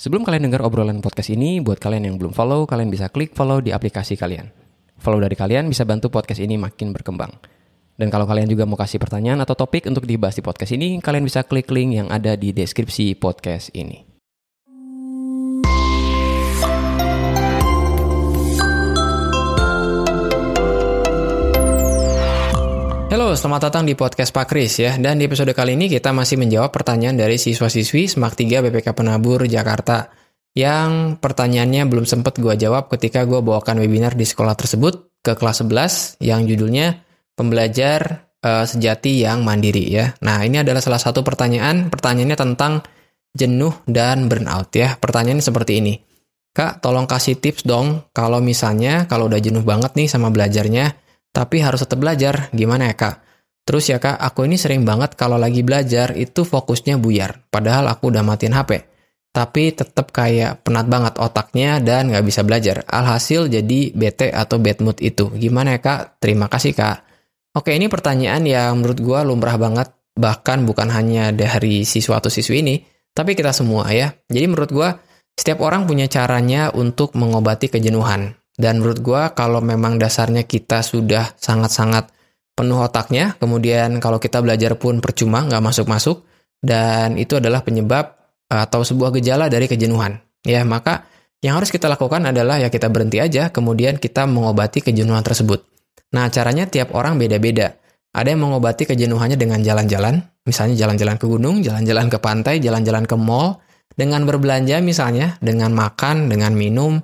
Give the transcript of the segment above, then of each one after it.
Sebelum kalian dengar obrolan podcast ini, buat kalian yang belum follow, kalian bisa klik follow di aplikasi kalian. Follow dari kalian bisa bantu podcast ini makin berkembang. Dan kalau kalian juga mau kasih pertanyaan atau topik untuk dibahas di podcast ini, kalian bisa klik link yang ada di deskripsi podcast ini. Selamat datang di podcast Pak Kris ya. Dan di episode kali ini kita masih menjawab pertanyaan dari siswa-siswi SMAK 3 BPK Penabur Jakarta. Yang pertanyaannya belum sempat gue jawab ketika gue bawakan webinar di sekolah tersebut ke kelas 11 yang judulnya Pembelajar uh, Sejati yang Mandiri ya. Nah, ini adalah salah satu pertanyaan. Pertanyaannya tentang jenuh dan burnout ya. Pertanyaannya seperti ini. Kak, tolong kasih tips dong kalau misalnya kalau udah jenuh banget nih sama belajarnya, tapi harus tetap belajar, gimana ya kak? Terus ya kak, aku ini sering banget kalau lagi belajar itu fokusnya buyar, padahal aku udah matiin HP. Tapi tetap kayak penat banget otaknya dan nggak bisa belajar. Alhasil jadi bete atau bad mood itu. Gimana ya kak? Terima kasih kak. Oke, ini pertanyaan yang menurut gue lumrah banget. Bahkan bukan hanya dari siswa atau siswi ini, tapi kita semua ya. Jadi menurut gue, setiap orang punya caranya untuk mengobati kejenuhan. Dan menurut gue kalau memang dasarnya kita sudah sangat-sangat penuh otaknya, kemudian kalau kita belajar pun percuma, nggak masuk-masuk, dan itu adalah penyebab atau sebuah gejala dari kejenuhan. Ya, maka yang harus kita lakukan adalah ya kita berhenti aja, kemudian kita mengobati kejenuhan tersebut. Nah, caranya tiap orang beda-beda. Ada yang mengobati kejenuhannya dengan jalan-jalan, misalnya jalan-jalan ke gunung, jalan-jalan ke pantai, jalan-jalan ke mall, dengan berbelanja misalnya, dengan makan, dengan minum,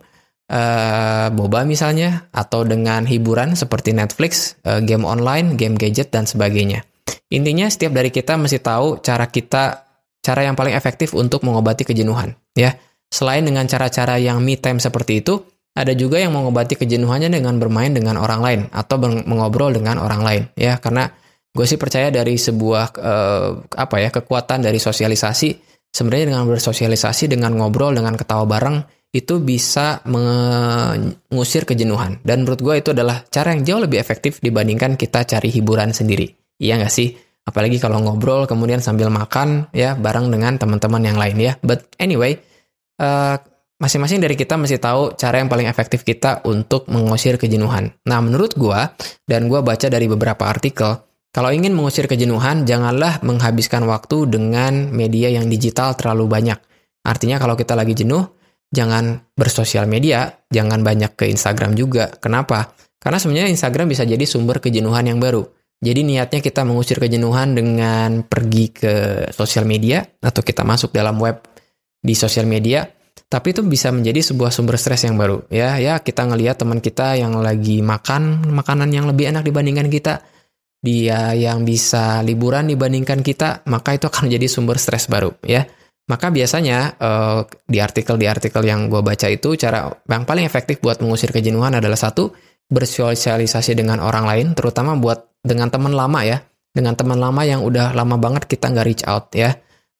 uh, boba misalnya atau dengan hiburan seperti Netflix, uh, game online, game gadget dan sebagainya. Intinya setiap dari kita mesti tahu cara kita cara yang paling efektif untuk mengobati kejenuhan, ya. Selain dengan cara-cara yang me time seperti itu, ada juga yang mengobati kejenuhannya dengan bermain dengan orang lain atau mengobrol dengan orang lain, ya. Karena gue sih percaya dari sebuah uh, apa ya kekuatan dari sosialisasi sebenarnya dengan bersosialisasi dengan ngobrol dengan ketawa bareng itu bisa mengusir kejenuhan. Dan menurut gue itu adalah cara yang jauh lebih efektif dibandingkan kita cari hiburan sendiri. Iya nggak sih? Apalagi kalau ngobrol kemudian sambil makan ya bareng dengan teman-teman yang lain ya. But anyway, uh, masing-masing dari kita mesti tahu cara yang paling efektif kita untuk mengusir kejenuhan. Nah, menurut gue, dan gue baca dari beberapa artikel, kalau ingin mengusir kejenuhan, janganlah menghabiskan waktu dengan media yang digital terlalu banyak. Artinya kalau kita lagi jenuh, jangan bersosial media, jangan banyak ke Instagram juga. Kenapa? Karena sebenarnya Instagram bisa jadi sumber kejenuhan yang baru. Jadi niatnya kita mengusir kejenuhan dengan pergi ke sosial media atau kita masuk dalam web di sosial media, tapi itu bisa menjadi sebuah sumber stres yang baru. Ya, ya kita ngelihat teman kita yang lagi makan makanan yang lebih enak dibandingkan kita, dia yang bisa liburan dibandingkan kita, maka itu akan menjadi sumber stres baru, ya. Maka biasanya uh, di artikel di artikel yang gue baca itu cara yang paling efektif buat mengusir kejenuhan adalah satu bersosialisasi dengan orang lain, terutama buat dengan teman lama ya, dengan teman lama yang udah lama banget kita nggak reach out ya.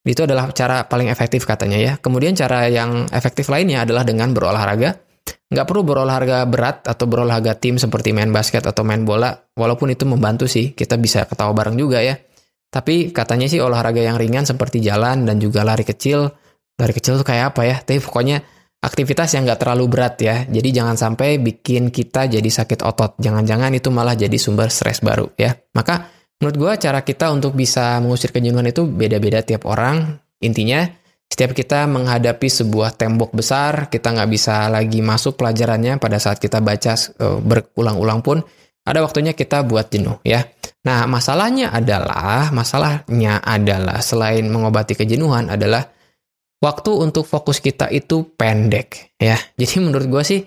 Itu adalah cara paling efektif katanya ya. Kemudian cara yang efektif lainnya adalah dengan berolahraga. Nggak perlu berolahraga berat atau berolahraga tim seperti main basket atau main bola, walaupun itu membantu sih, kita bisa ketawa bareng juga ya. Tapi katanya sih olahraga yang ringan seperti jalan dan juga lari kecil. Lari kecil tuh kayak apa ya? Tapi pokoknya aktivitas yang nggak terlalu berat ya. Jadi jangan sampai bikin kita jadi sakit otot. Jangan-jangan itu malah jadi sumber stres baru ya. Maka menurut gue cara kita untuk bisa mengusir kejenuhan itu beda-beda tiap orang. Intinya setiap kita menghadapi sebuah tembok besar, kita nggak bisa lagi masuk pelajarannya pada saat kita baca uh, berulang-ulang pun, ada waktunya kita buat jenuh ya. Nah, masalahnya adalah, masalahnya adalah selain mengobati kejenuhan adalah waktu untuk fokus kita itu pendek ya. Jadi menurut gue sih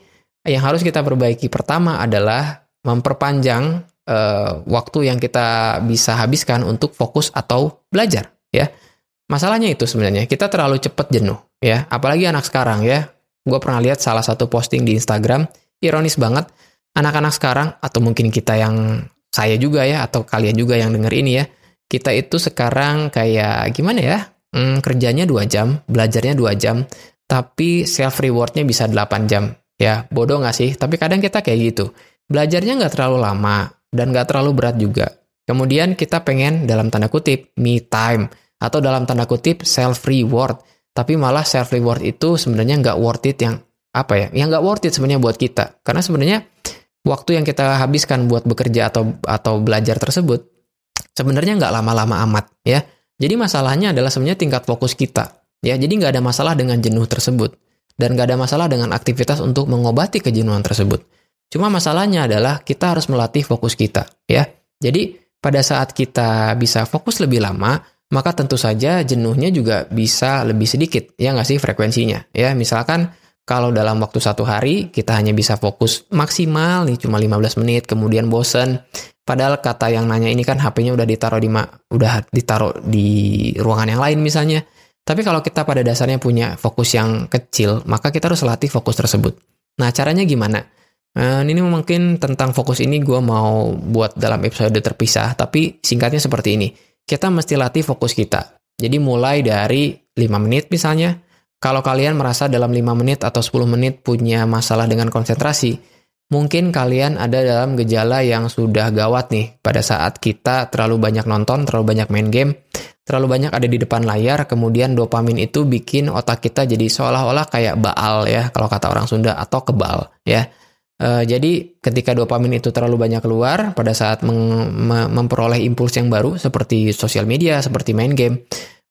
yang harus kita perbaiki pertama adalah memperpanjang uh, waktu yang kita bisa habiskan untuk fokus atau belajar ya. Masalahnya itu sebenarnya kita terlalu cepat jenuh ya, apalagi anak sekarang ya. Gue pernah lihat salah satu posting di Instagram, ironis banget anak-anak sekarang atau mungkin kita yang saya juga ya atau kalian juga yang denger ini ya kita itu sekarang kayak gimana ya hmm, kerjanya dua jam belajarnya dua jam tapi self rewardnya bisa 8 jam ya bodoh nggak sih tapi kadang kita kayak gitu belajarnya nggak terlalu lama dan nggak terlalu berat juga kemudian kita pengen dalam tanda kutip me time atau dalam tanda kutip self reward tapi malah self reward itu sebenarnya nggak worth it yang apa ya? Yang nggak worth it sebenarnya buat kita. Karena sebenarnya waktu yang kita habiskan buat bekerja atau atau belajar tersebut sebenarnya nggak lama-lama amat ya. Jadi masalahnya adalah sebenarnya tingkat fokus kita. Ya, jadi nggak ada masalah dengan jenuh tersebut dan nggak ada masalah dengan aktivitas untuk mengobati kejenuhan tersebut. Cuma masalahnya adalah kita harus melatih fokus kita, ya. Jadi pada saat kita bisa fokus lebih lama, maka tentu saja jenuhnya juga bisa lebih sedikit, ya nggak sih frekuensinya, ya. Misalkan kalau dalam waktu satu hari kita hanya bisa fokus maksimal nih cuma 15 menit, kemudian bosen. Padahal kata yang nanya ini kan HP-nya udah ditaruh di udah ditaruh di ruangan yang lain misalnya tapi kalau kita pada dasarnya punya fokus yang kecil, maka kita harus latih fokus tersebut. Nah, caranya gimana? Uh, ini mungkin tentang fokus ini gue mau buat dalam episode terpisah, tapi singkatnya seperti ini. Kita mesti latih fokus kita. Jadi mulai dari 5 menit misalnya, kalau kalian merasa dalam 5 menit atau 10 menit punya masalah dengan konsentrasi, mungkin kalian ada dalam gejala yang sudah gawat nih pada saat kita terlalu banyak nonton, terlalu banyak main game, terlalu banyak ada di depan layar, kemudian dopamin itu bikin otak kita jadi seolah-olah kayak baal ya, kalau kata orang Sunda, atau kebal ya. E, jadi ketika dopamin itu terlalu banyak keluar pada saat memperoleh impuls yang baru seperti sosial media, seperti main game,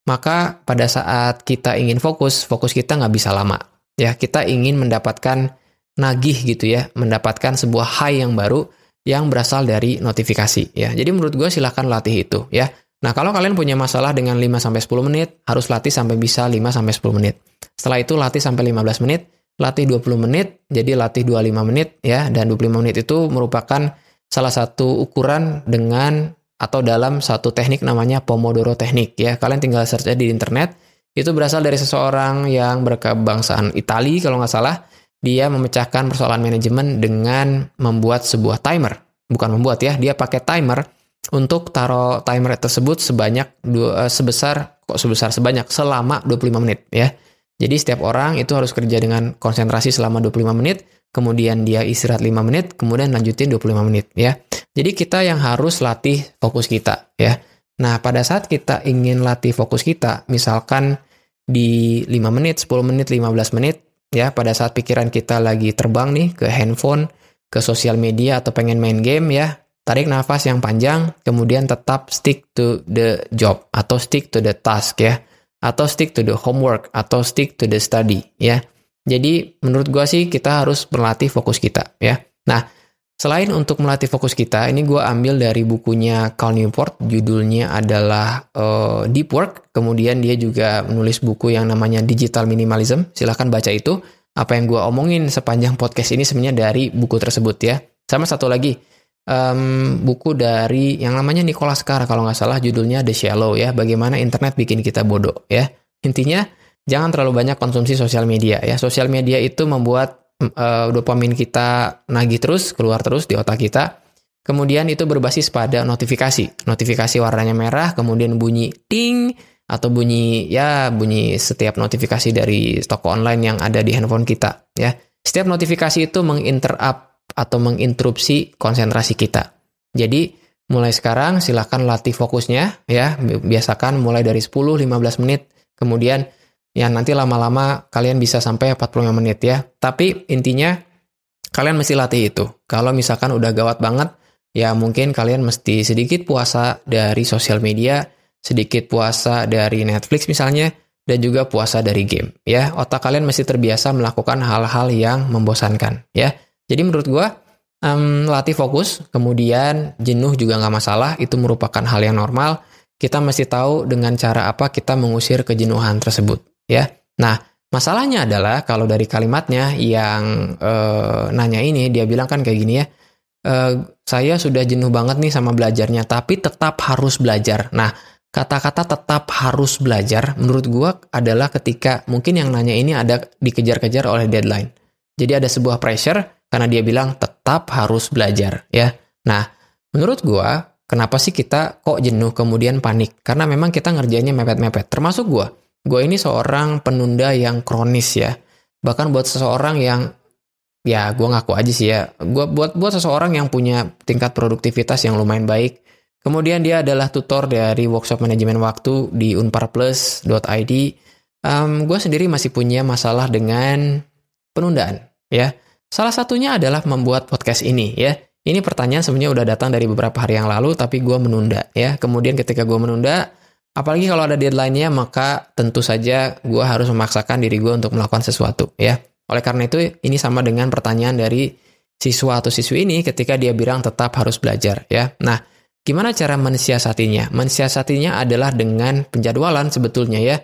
maka pada saat kita ingin fokus, fokus kita nggak bisa lama. Ya, kita ingin mendapatkan nagih gitu ya, mendapatkan sebuah high yang baru yang berasal dari notifikasi ya. Jadi menurut gue silahkan latih itu ya. Nah, kalau kalian punya masalah dengan 5-10 menit, harus latih sampai bisa 5-10 menit. Setelah itu latih sampai 15 menit, latih 20 menit, jadi latih 25 menit ya, dan 25 menit itu merupakan salah satu ukuran dengan atau dalam satu teknik namanya Pomodoro teknik ya. Kalian tinggal search aja di internet. Itu berasal dari seseorang yang berkebangsaan Itali kalau nggak salah. Dia memecahkan persoalan manajemen dengan membuat sebuah timer. Bukan membuat ya, dia pakai timer untuk taruh timer tersebut sebanyak dua, uh, sebesar kok sebesar sebanyak selama 25 menit ya. Jadi setiap orang itu harus kerja dengan konsentrasi selama 25 menit, kemudian dia istirahat 5 menit, kemudian lanjutin 25 menit ya. Jadi kita yang harus latih fokus kita ya. Nah, pada saat kita ingin latih fokus kita, misalkan di 5 menit, 10 menit, 15 menit ya, pada saat pikiran kita lagi terbang nih ke handphone, ke sosial media atau pengen main game ya, Tarik nafas yang panjang, kemudian tetap stick to the job atau stick to the task ya, atau stick to the homework atau stick to the study ya. Jadi menurut gua sih kita harus berlatih fokus kita ya. Nah, selain untuk melatih fokus kita, ini gua ambil dari bukunya Cal Newport, judulnya adalah uh, Deep Work. Kemudian dia juga menulis buku yang namanya Digital Minimalism. Silahkan baca itu. Apa yang gua omongin sepanjang podcast ini sebenarnya dari buku tersebut ya. Sama satu lagi, um, buku dari yang namanya Nicholas Carr kalau nggak salah judulnya The Shallow ya bagaimana internet bikin kita bodoh ya intinya jangan terlalu banyak konsumsi sosial media ya. Sosial media itu membuat uh, dopamin kita nagih terus keluar terus di otak kita. Kemudian itu berbasis pada notifikasi. Notifikasi warnanya merah kemudian bunyi ting atau bunyi ya bunyi setiap notifikasi dari toko online yang ada di handphone kita ya. Setiap notifikasi itu menginterrupt atau menginterupsi konsentrasi kita. Jadi, mulai sekarang silahkan latih fokusnya ya. Biasakan mulai dari 10-15 menit, kemudian ya nanti lama-lama kalian bisa sampai 45 menit ya. Tapi intinya kalian mesti latih itu. Kalau misalkan udah gawat banget, ya mungkin kalian mesti sedikit puasa dari sosial media, sedikit puasa dari Netflix misalnya, dan juga puasa dari game ya. Otak kalian mesti terbiasa melakukan hal-hal yang membosankan ya. Jadi menurut gue um, latih fokus, kemudian jenuh juga nggak masalah, itu merupakan hal yang normal. Kita mesti tahu dengan cara apa kita mengusir kejenuhan tersebut, ya. Nah, masalahnya adalah kalau dari kalimatnya yang uh, nanya ini dia bilang kan kayak gini ya, uh, saya sudah jenuh banget nih sama belajarnya, tapi tetap harus belajar. Nah, kata-kata tetap harus belajar menurut gue adalah ketika mungkin yang nanya ini ada dikejar-kejar oleh deadline. Jadi ada sebuah pressure karena dia bilang tetap harus belajar ya. Nah, menurut gua kenapa sih kita kok jenuh kemudian panik? Karena memang kita ngerjainnya mepet-mepet. Termasuk gua. Gua ini seorang penunda yang kronis ya. Bahkan buat seseorang yang ya gua ngaku aja sih ya. Gua buat buat seseorang yang punya tingkat produktivitas yang lumayan baik. Kemudian dia adalah tutor dari workshop manajemen waktu di unparplus.id um, gue sendiri masih punya masalah dengan penundaan, ya. Salah satunya adalah membuat podcast ini, ya. Ini pertanyaan sebenarnya udah datang dari beberapa hari yang lalu, tapi gue menunda, ya. Kemudian ketika gue menunda, apalagi kalau ada deadline-nya, maka tentu saja gue harus memaksakan diri gue untuk melakukan sesuatu, ya. Oleh karena itu, ini sama dengan pertanyaan dari siswa atau siswi ini ketika dia bilang tetap harus belajar, ya. Nah, Gimana cara mensiasatinya? Mensiasatinya adalah dengan penjadwalan sebetulnya ya.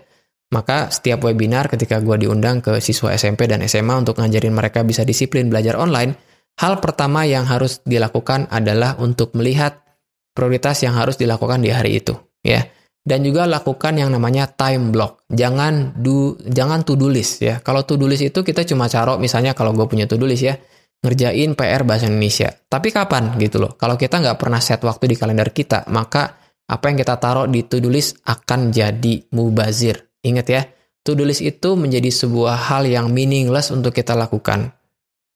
Maka setiap webinar ketika gue diundang ke siswa SMP dan SMA untuk ngajarin mereka bisa disiplin belajar online, hal pertama yang harus dilakukan adalah untuk melihat prioritas yang harus dilakukan di hari itu, ya. Dan juga lakukan yang namanya time block. Jangan do jangan to do list ya. Kalau to do list itu kita cuma caro misalnya kalau gue punya to do list ya, ngerjain PR bahasa Indonesia. Tapi kapan gitu loh? Kalau kita nggak pernah set waktu di kalender kita, maka apa yang kita taruh di to-do list akan jadi mubazir. Ingat ya, to-do list itu menjadi sebuah hal yang meaningless untuk kita lakukan.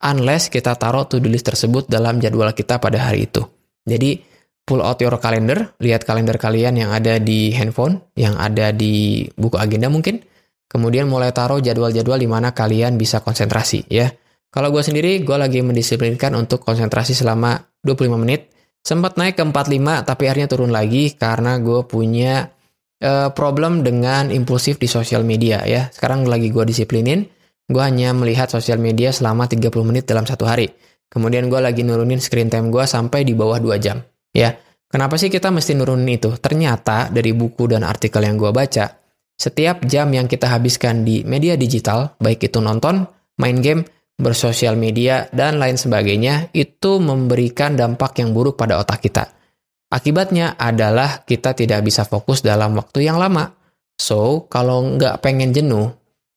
Unless kita taruh to-do list tersebut dalam jadwal kita pada hari itu. Jadi, pull out your calendar, lihat kalender kalian yang ada di handphone, yang ada di buku agenda mungkin. Kemudian mulai taruh jadwal-jadwal di mana kalian bisa konsentrasi ya. Kalau gue sendiri, gue lagi mendisiplinkan untuk konsentrasi selama 25 menit. Sempat naik ke 45, tapi akhirnya turun lagi karena gue punya uh, problem dengan impulsif di sosial media ya. Sekarang lagi gue disiplinin, gue hanya melihat sosial media selama 30 menit dalam satu hari. Kemudian gue lagi nurunin screen time gue sampai di bawah 2 jam. Ya, kenapa sih kita mesti nurunin itu? Ternyata dari buku dan artikel yang gue baca, setiap jam yang kita habiskan di media digital, baik itu nonton, main game, bersosial media, dan lain sebagainya, itu memberikan dampak yang buruk pada otak kita. Akibatnya adalah kita tidak bisa fokus dalam waktu yang lama. So, kalau nggak pengen jenuh,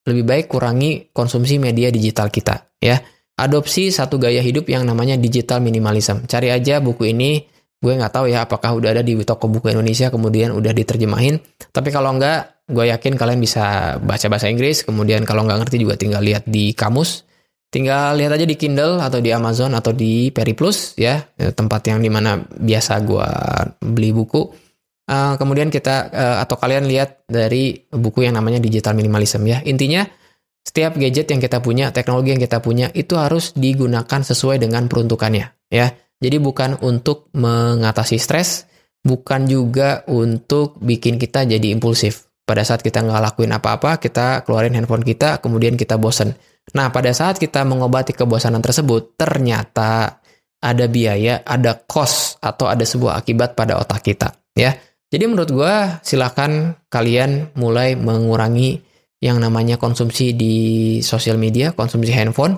lebih baik kurangi konsumsi media digital kita. ya. Adopsi satu gaya hidup yang namanya digital minimalism. Cari aja buku ini, gue nggak tahu ya apakah udah ada di toko buku Indonesia, kemudian udah diterjemahin. Tapi kalau nggak, gue yakin kalian bisa baca bahasa Inggris, kemudian kalau nggak ngerti juga tinggal lihat di kamus Tinggal lihat aja di Kindle atau di Amazon atau di Periplus ya, tempat yang di mana biasa gue beli buku. Uh, kemudian kita uh, atau kalian lihat dari buku yang namanya Digital Minimalism ya. Intinya setiap gadget yang kita punya, teknologi yang kita punya itu harus digunakan sesuai dengan peruntukannya ya. Jadi bukan untuk mengatasi stres, bukan juga untuk bikin kita jadi impulsif. Pada saat kita nggak lakuin apa-apa, kita keluarin handphone kita, kemudian kita bosen Nah, pada saat kita mengobati kebosanan tersebut, ternyata ada biaya, ada cost, atau ada sebuah akibat pada otak kita. ya. Jadi menurut gue, silahkan kalian mulai mengurangi yang namanya konsumsi di sosial media, konsumsi handphone,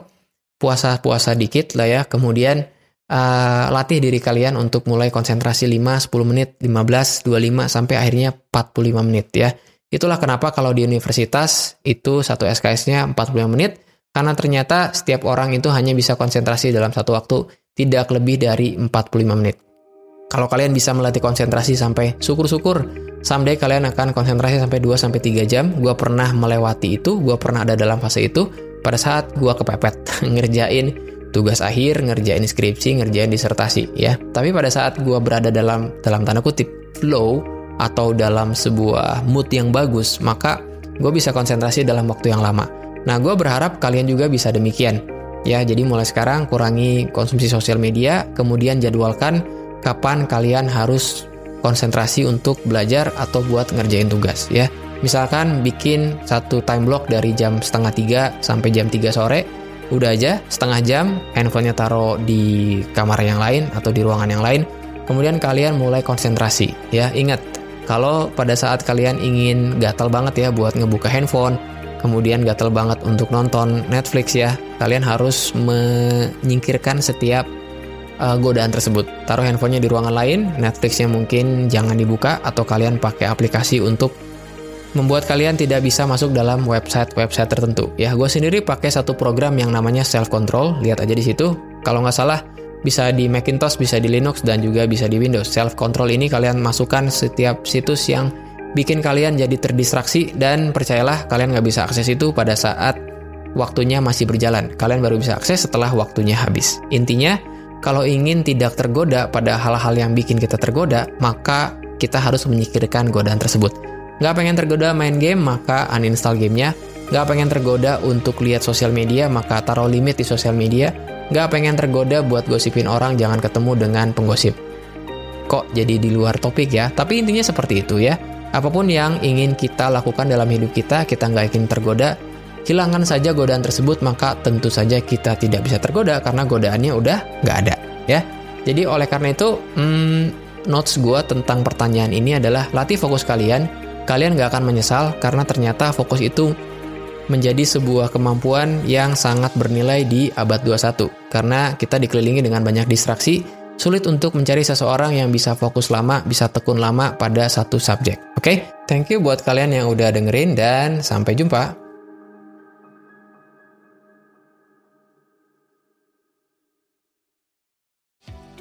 puasa-puasa dikit lah ya, kemudian uh, latih diri kalian untuk mulai konsentrasi 5, 10 menit, 15, 25, sampai akhirnya 45 menit ya. Itulah kenapa kalau di universitas itu satu SKS-nya 45 menit, karena ternyata setiap orang itu hanya bisa konsentrasi dalam satu waktu tidak lebih dari 45 menit. Kalau kalian bisa melatih konsentrasi sampai syukur-syukur someday kalian akan konsentrasi sampai 2 sampai 3 jam. Gua pernah melewati itu, gua pernah ada dalam fase itu pada saat gua kepepet ngerjain tugas akhir, ngerjain skripsi, ngerjain disertasi ya. Tapi pada saat gua berada dalam dalam tanda kutip flow atau dalam sebuah mood yang bagus, maka gue bisa konsentrasi dalam waktu yang lama. Nah, gue berharap kalian juga bisa demikian. Ya, jadi mulai sekarang kurangi konsumsi sosial media, kemudian jadwalkan kapan kalian harus konsentrasi untuk belajar atau buat ngerjain tugas ya. Misalkan bikin satu time block dari jam setengah tiga sampai jam 3 sore, udah aja setengah jam handphonenya taruh di kamar yang lain atau di ruangan yang lain, kemudian kalian mulai konsentrasi ya. Ingat, kalau pada saat kalian ingin gatal banget ya buat ngebuka handphone, kemudian gatel banget untuk nonton Netflix ya, kalian harus menyingkirkan setiap uh, godaan tersebut. Taruh handphonenya di ruangan lain, Netflixnya mungkin jangan dibuka atau kalian pakai aplikasi untuk membuat kalian tidak bisa masuk dalam website-website tertentu. Ya, gue sendiri pakai satu program yang namanya Self Control. Lihat aja di situ. Kalau nggak salah, bisa di Macintosh, bisa di Linux, dan juga bisa di Windows. Self Control ini kalian masukkan setiap situs yang bikin kalian jadi terdistraksi dan percayalah kalian nggak bisa akses itu pada saat waktunya masih berjalan. Kalian baru bisa akses setelah waktunya habis. Intinya, kalau ingin tidak tergoda pada hal-hal yang bikin kita tergoda, maka kita harus menyingkirkan godaan tersebut. Nggak pengen tergoda main game, maka uninstall gamenya. Nggak pengen tergoda untuk lihat sosial media, maka taruh limit di sosial media. Nggak pengen tergoda buat gosipin orang, jangan ketemu dengan penggosip. Kok jadi di luar topik ya? Tapi intinya seperti itu ya. Apa pun yang ingin kita lakukan dalam hidup kita, kita nggak ingin tergoda, hilangkan saja godaan tersebut, maka tentu saja kita tidak bisa tergoda karena godaannya udah nggak ada ya. Jadi oleh karena itu, hmm, notes gue tentang pertanyaan ini adalah latih fokus kalian. Kalian nggak akan menyesal karena ternyata fokus itu menjadi sebuah kemampuan yang sangat bernilai di abad 21 karena kita dikelilingi dengan banyak distraksi, sulit untuk mencari seseorang yang bisa fokus lama, bisa tekun lama pada satu subjek. Oke, okay? thank you buat kalian yang udah dengerin dan sampai jumpa.